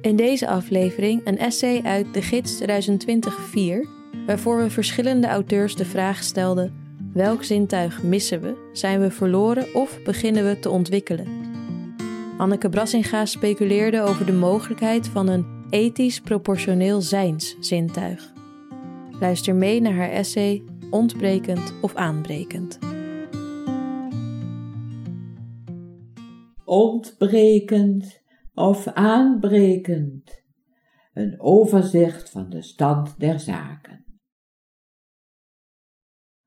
In deze aflevering een essay uit de Gids 2020-4, waarvoor we verschillende auteurs de vraag stelden: welk zintuig missen we, zijn we verloren of beginnen we te ontwikkelen? Anneke Brassinga speculeerde over de mogelijkheid van een ethisch proportioneel zijnszintuig. Luister mee naar haar essay Ontbrekend of aanbrekend. Ontbrekend of aanbrekend. Een overzicht van de stand der zaken.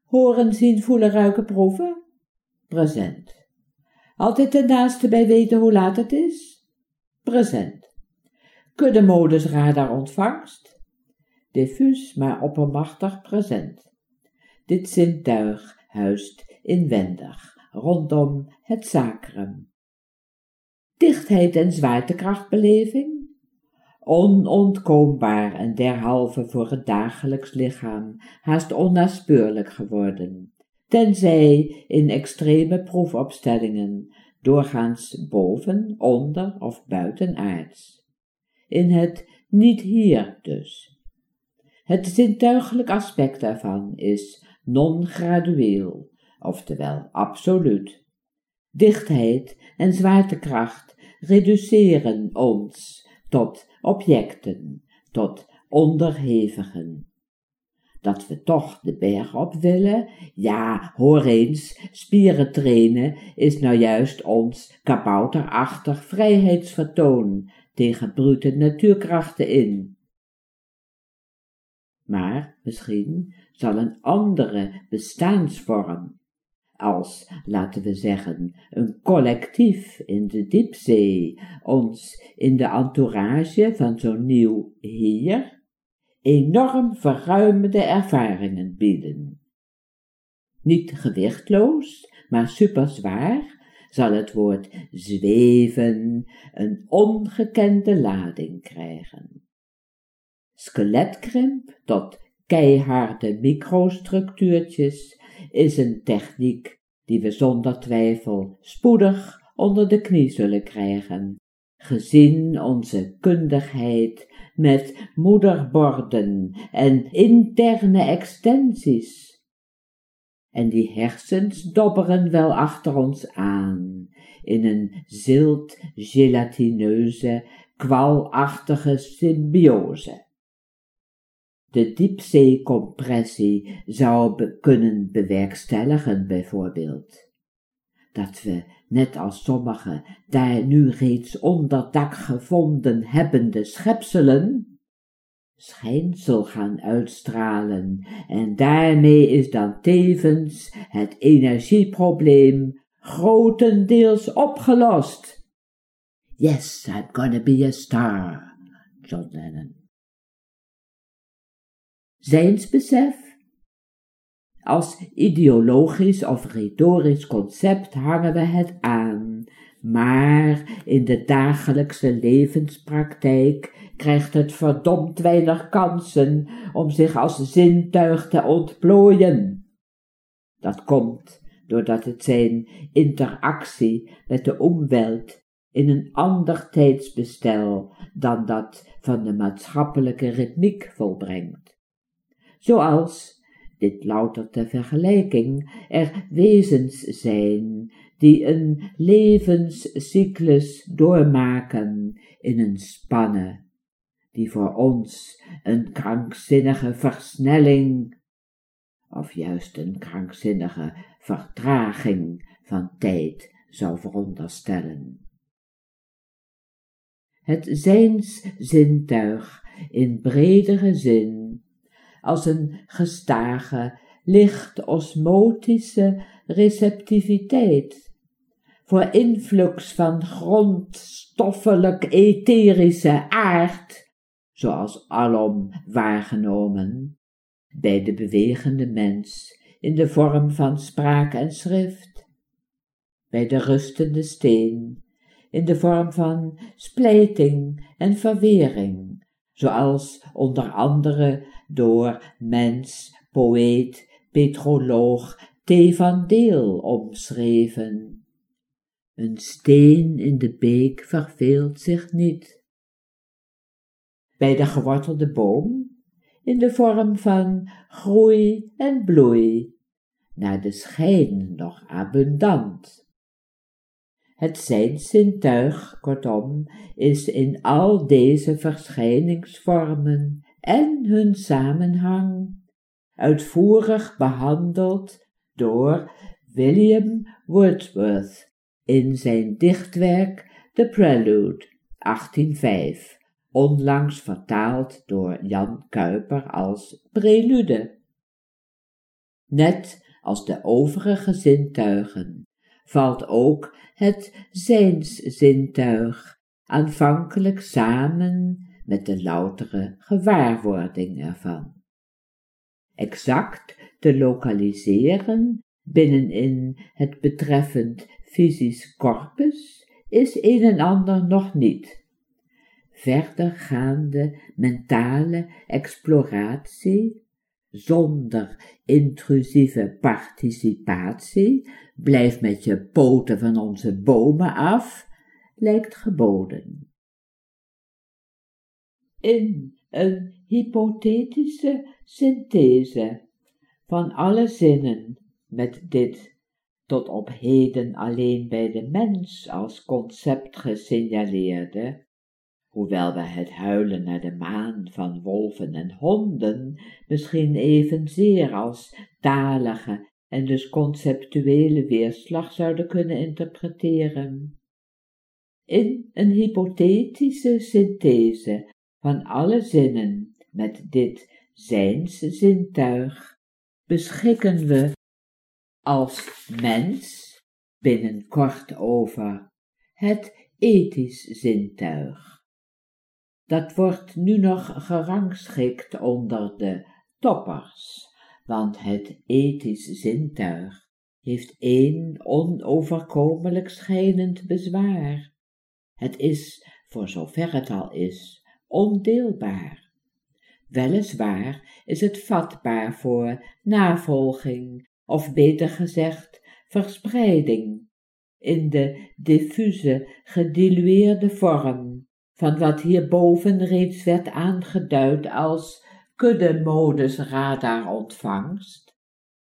Horen, zien, voelen, ruiken, proeven? Present. Altijd ten naaste bij weten hoe laat het is? Present. Kuddemodus radar ontvangst? Diffuus, maar oppermachtig present. Dit zintuig huist inwendig, rondom het sacrum dichtheid en zwaartekrachtbeleving, onontkoombaar en derhalve voor het dagelijks lichaam haast onnaspeurlijk geworden, tenzij in extreme proefopstellingen, doorgaans boven, onder of buitenaards. In het niet hier dus. Het zintuigelijk aspect daarvan is non-gradueel, oftewel absoluut. Dichtheid en zwaartekracht reduceren ons tot objecten, tot onderhevigen. Dat we toch de berg op willen, ja, hoor eens, spieren trainen is nou juist ons kabouterachtig vrijheidsvertoon tegen brute natuurkrachten in. Maar misschien zal een andere bestaansvorm als, laten we zeggen, een collectief in de diepzee ons in de entourage van zo'n nieuw hier enorm verruimende ervaringen bieden. Niet gewichtloos, maar superzwaar zal het woord zweven een ongekende lading krijgen. Skeletkrimp tot keiharde microstructuurtjes is een techniek die we zonder twijfel spoedig onder de knie zullen krijgen, gezien onze kundigheid met moederborden en interne extensies. En die hersens dobberen wel achter ons aan, in een zilt gelatineuze, kwalachtige symbiose de diepzeecompressie zou be kunnen bewerkstelligen bijvoorbeeld. Dat we, net als sommige daar nu reeds onderdak gevonden hebbende schepselen, schijnsel gaan uitstralen en daarmee is dan tevens het energieprobleem grotendeels opgelost. Yes, I'm gonna be a star, John Lennon zijnsbesef. Als ideologisch of retorisch concept hangen we het aan, maar in de dagelijkse levenspraktijk krijgt het verdomd weinig kansen om zich als zintuig te ontplooien. Dat komt doordat het zijn interactie met de omwelt in een ander tijdsbestel dan dat van de maatschappelijke ritmiek volbrengt zoals, dit louter ter vergelijking, er wezens zijn die een levenscyclus doormaken in een spanne, die voor ons een krankzinnige versnelling, of juist een krankzinnige vertraging van tijd zou veronderstellen. Het zijnszintuig in bredere zin als een gestage, licht osmotische receptiviteit, voor influx van grondstoffelijk etherische aard, zoals alom waargenomen, bij de bewegende mens in de vorm van spraak en schrift, bij de rustende steen in de vorm van splijting en verwering, zoals onder andere door mens, poëet, petroloog T. van Deel omschreven. Een steen in de beek verveelt zich niet. Bij de gewortelde boom, in de vorm van groei en bloei, naar de schijn nog abundant. Het zijnzintuig, kortom, is in al deze verschijningsvormen en hun samenhang uitvoerig behandeld door William Wordsworth in zijn dichtwerk The Prelude 1805, onlangs vertaald door Jan Kuiper als prelude. Net als de overige zintuigen valt ook het zijnszintuig aanvankelijk samen met de loutere gewaarwording ervan. Exact te lokaliseren binnenin het betreffend fysisch corpus is een en ander nog niet. Verdergaande mentale exploratie zonder intrusieve participatie, blijf met je poten van onze bomen af, lijkt geboden. In een hypothetische synthese van alle zinnen met dit tot op heden alleen bij de mens als concept gesignaleerde, hoewel we het huilen naar de maan van wolven en honden misschien evenzeer als talige en dus conceptuele weerslag zouden kunnen interpreteren. In een hypothetische synthese van alle zinnen met dit zijnszintuig beschikken we als mens binnenkort over het ethisch zintuig. Dat wordt nu nog gerangschikt onder de toppers, want het ethisch zintuig heeft één onoverkomelijk schijnend bezwaar. Het is, voor zover het al is, ondeelbaar. Weliswaar is het vatbaar voor navolging, of beter gezegd, verspreiding, in de diffuse, gedilueerde vorm van wat hierboven reeds werd aangeduid als kuddemodus radarontvangst,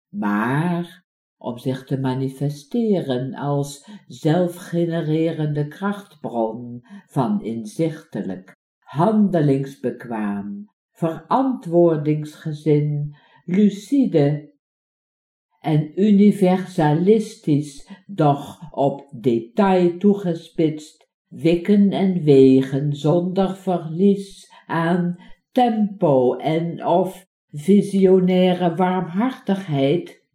maar om zich te manifesteren als zelfgenererende krachtbron van inzichtelijk, handelingsbekwaam, verantwoordingsgezin, lucide en universalistisch, doch op detail toegespitst, wikken en wegen zonder verlies aan tempo en of visionaire warmhartigheid,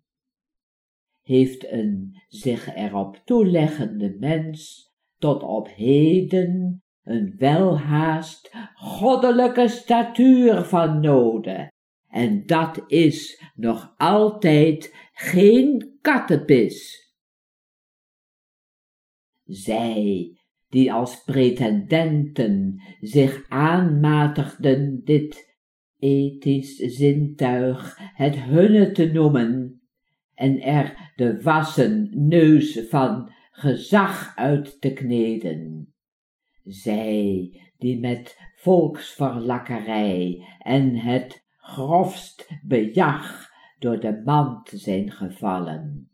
heeft een zich erop toeleggende mens tot op heden een welhaast goddelijke statuur van noode, en dat is nog altijd geen kattenpis. Zij die als pretendenten zich aanmatigden dit ethisch zintuig het hunne te noemen en er de wassen neus van gezag uit te kneden. Zij die met volksverlakkerij en het grofst bejag door de mand zijn gevallen.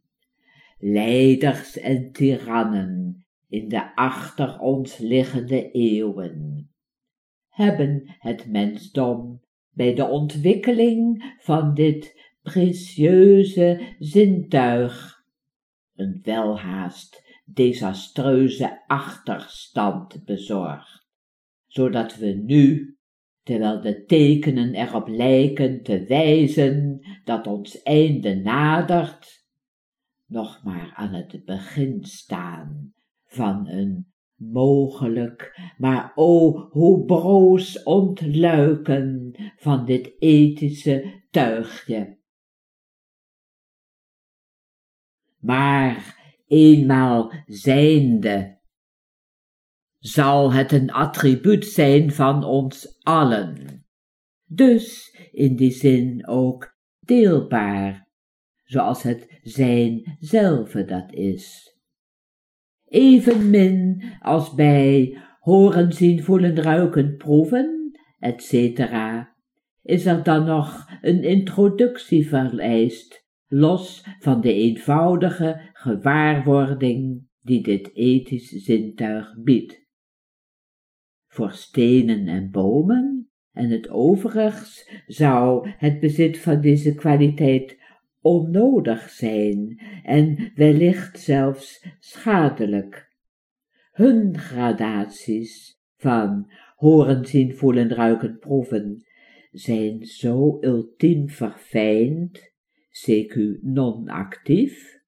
Leiders en tirannen in de achter ons liggende eeuwen, hebben het mensdom bij de ontwikkeling van dit precieuze zintuig een welhaast desastreuze achterstand bezorgd, zodat we nu, terwijl de tekenen erop lijken te wijzen dat ons einde nadert, nog maar aan het begin staan van een mogelijk, maar o, hoe broos ontluiken van dit ethische tuigje. Maar eenmaal zijnde, zal het een attribuut zijn van ons allen. Dus in die zin ook deelbaar, zoals het zijn zelve dat is. Evenmin als bij horen, zien, voelen, ruiken, proeven, etc. is er dan nog een introductie vereist los van de eenvoudige gewaarwording die dit ethisch zintuig biedt. Voor stenen en bomen en het overigs zou het bezit van deze kwaliteit onnodig zijn en wellicht zelfs schadelijk. Hun gradaties van horen, zien, voelen, ruiken, proeven zijn zo ultiem verfijnd CQ non-actief,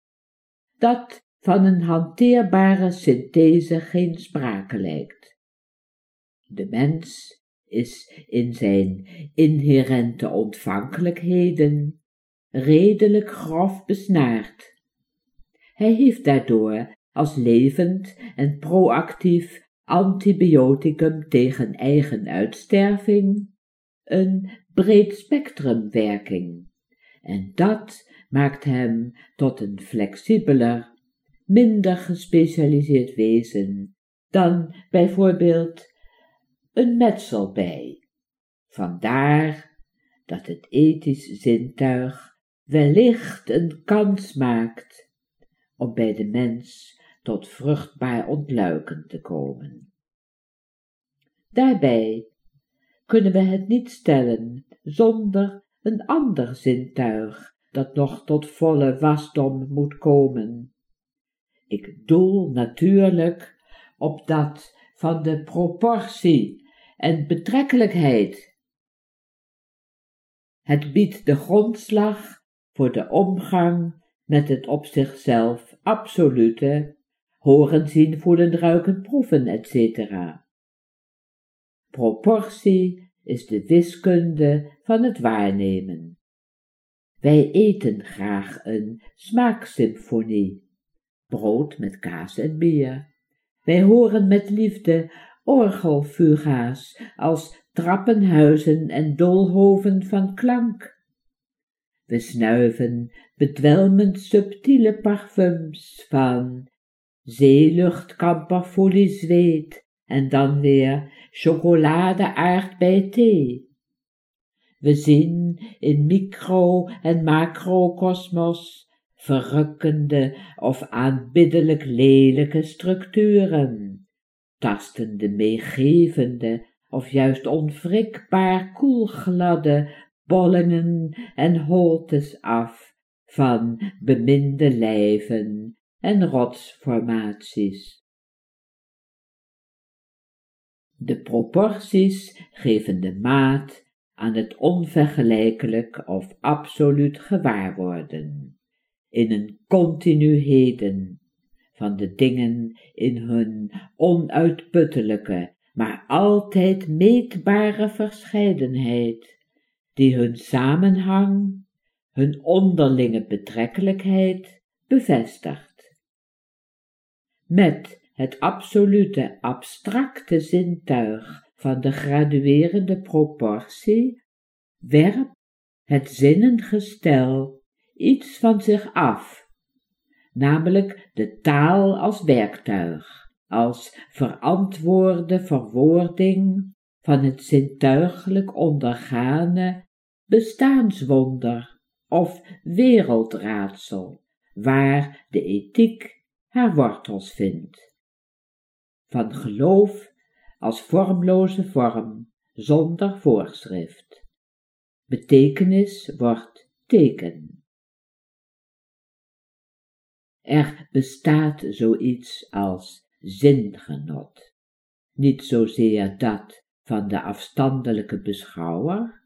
dat van een hanteerbare synthese geen sprake lijkt. De mens is in zijn inherente ontvankelijkheden redelijk grof besnaard. Hij heeft daardoor als levend en proactief antibioticum tegen eigen uitsterving een breed spectrumwerking en dat maakt hem tot een flexibeler, minder gespecialiseerd wezen dan bijvoorbeeld een metselbij. Vandaar dat het ethisch zintuig wellicht een kans maakt om bij de mens tot vruchtbaar ontluiken te komen. Daarbij kunnen we het niet stellen zonder een ander zintuig dat nog tot volle wasdom moet komen. Ik doel natuurlijk op dat van de proportie en betrekkelijkheid. Het biedt de grondslag voor de omgang met het op zichzelf absolute, horen, zien, voelen, ruiken, proeven, etc. Proportie is de wiskunde van het waarnemen. Wij eten graag een smaaksymfonie, brood met kaas en bier. Wij horen met liefde orgelfuga's als trappenhuizen en doolhoven van klank. We snuiven bedwelmend subtiele parfums van zeelucht, kamperfolie, zweet en dan weer chocolade, aardbei, thee. We zien in micro- en macrokosmos verrukkende of aanbiddelijk lelijke structuren, tastende meegevende of juist onwrikbaar koelgladde bollingen en holtes af van beminde lijven en rotsformaties. De proporties geven de maat aan het onvergelijkelijk of absoluut gewaarworden, in een continuheden van de dingen in hun onuitputtelijke, maar altijd meetbare verscheidenheid, die hun samenhang, hun onderlinge betrekkelijkheid bevestigt. Met het absolute abstracte zintuig van de graduerende proportie, werpt het zinnengestel iets van zich af, namelijk de taal als werktuig, als verantwoorde verwoording van het zintuigelijk ondergane bestaanswonder of wereldraadsel, waar de ethiek haar wortels vindt. Van geloof als vormloze vorm, zonder voorschrift. Betekenis wordt teken. Er bestaat zoiets als zingenot, niet zozeer dat van de afstandelijke beschouwer,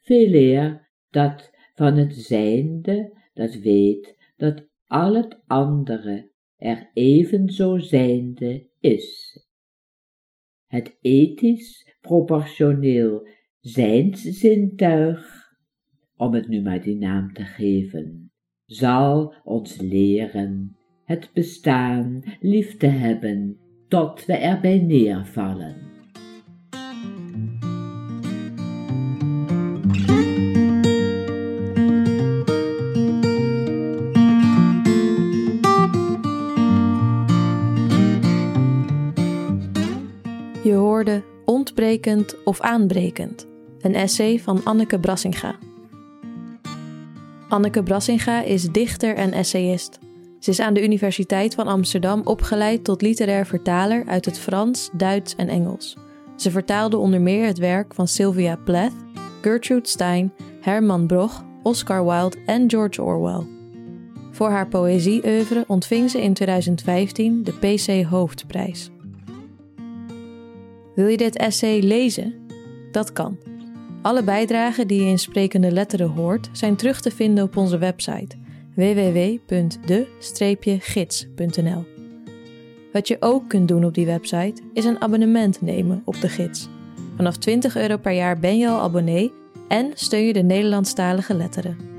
veeleer dat van het zijnde dat weet dat al het andere er evenzo zijnde is. Het ethisch proportioneel zijnszintuig, om het nu maar die naam te geven, zal ons leren het bestaan lief te hebben tot we erbij neervallen. Je hoorde Ontbrekend of Aanbrekend, een essay van Anneke Brassinga. Anneke Brassinga is dichter en essayist. Ze is aan de Universiteit van Amsterdam opgeleid tot literair vertaler uit het Frans, Duits en Engels. Ze vertaalde onder meer het werk van Sylvia Plath, Gertrude Stein, Herman Broch, Oscar Wilde en George Orwell. Voor haar poëzie-oeuvre ontving ze in 2015 de PC Hoofdprijs. Wil je dit essay lezen? Dat kan. Alle bijdragen die je in sprekende letteren hoort zijn terug te vinden op onze website www.de-gids.nl. Wat je ook kunt doen op die website is een abonnement nemen op de gids. Vanaf 20 euro per jaar ben je al abonnee en steun je de Nederlandstalige letteren.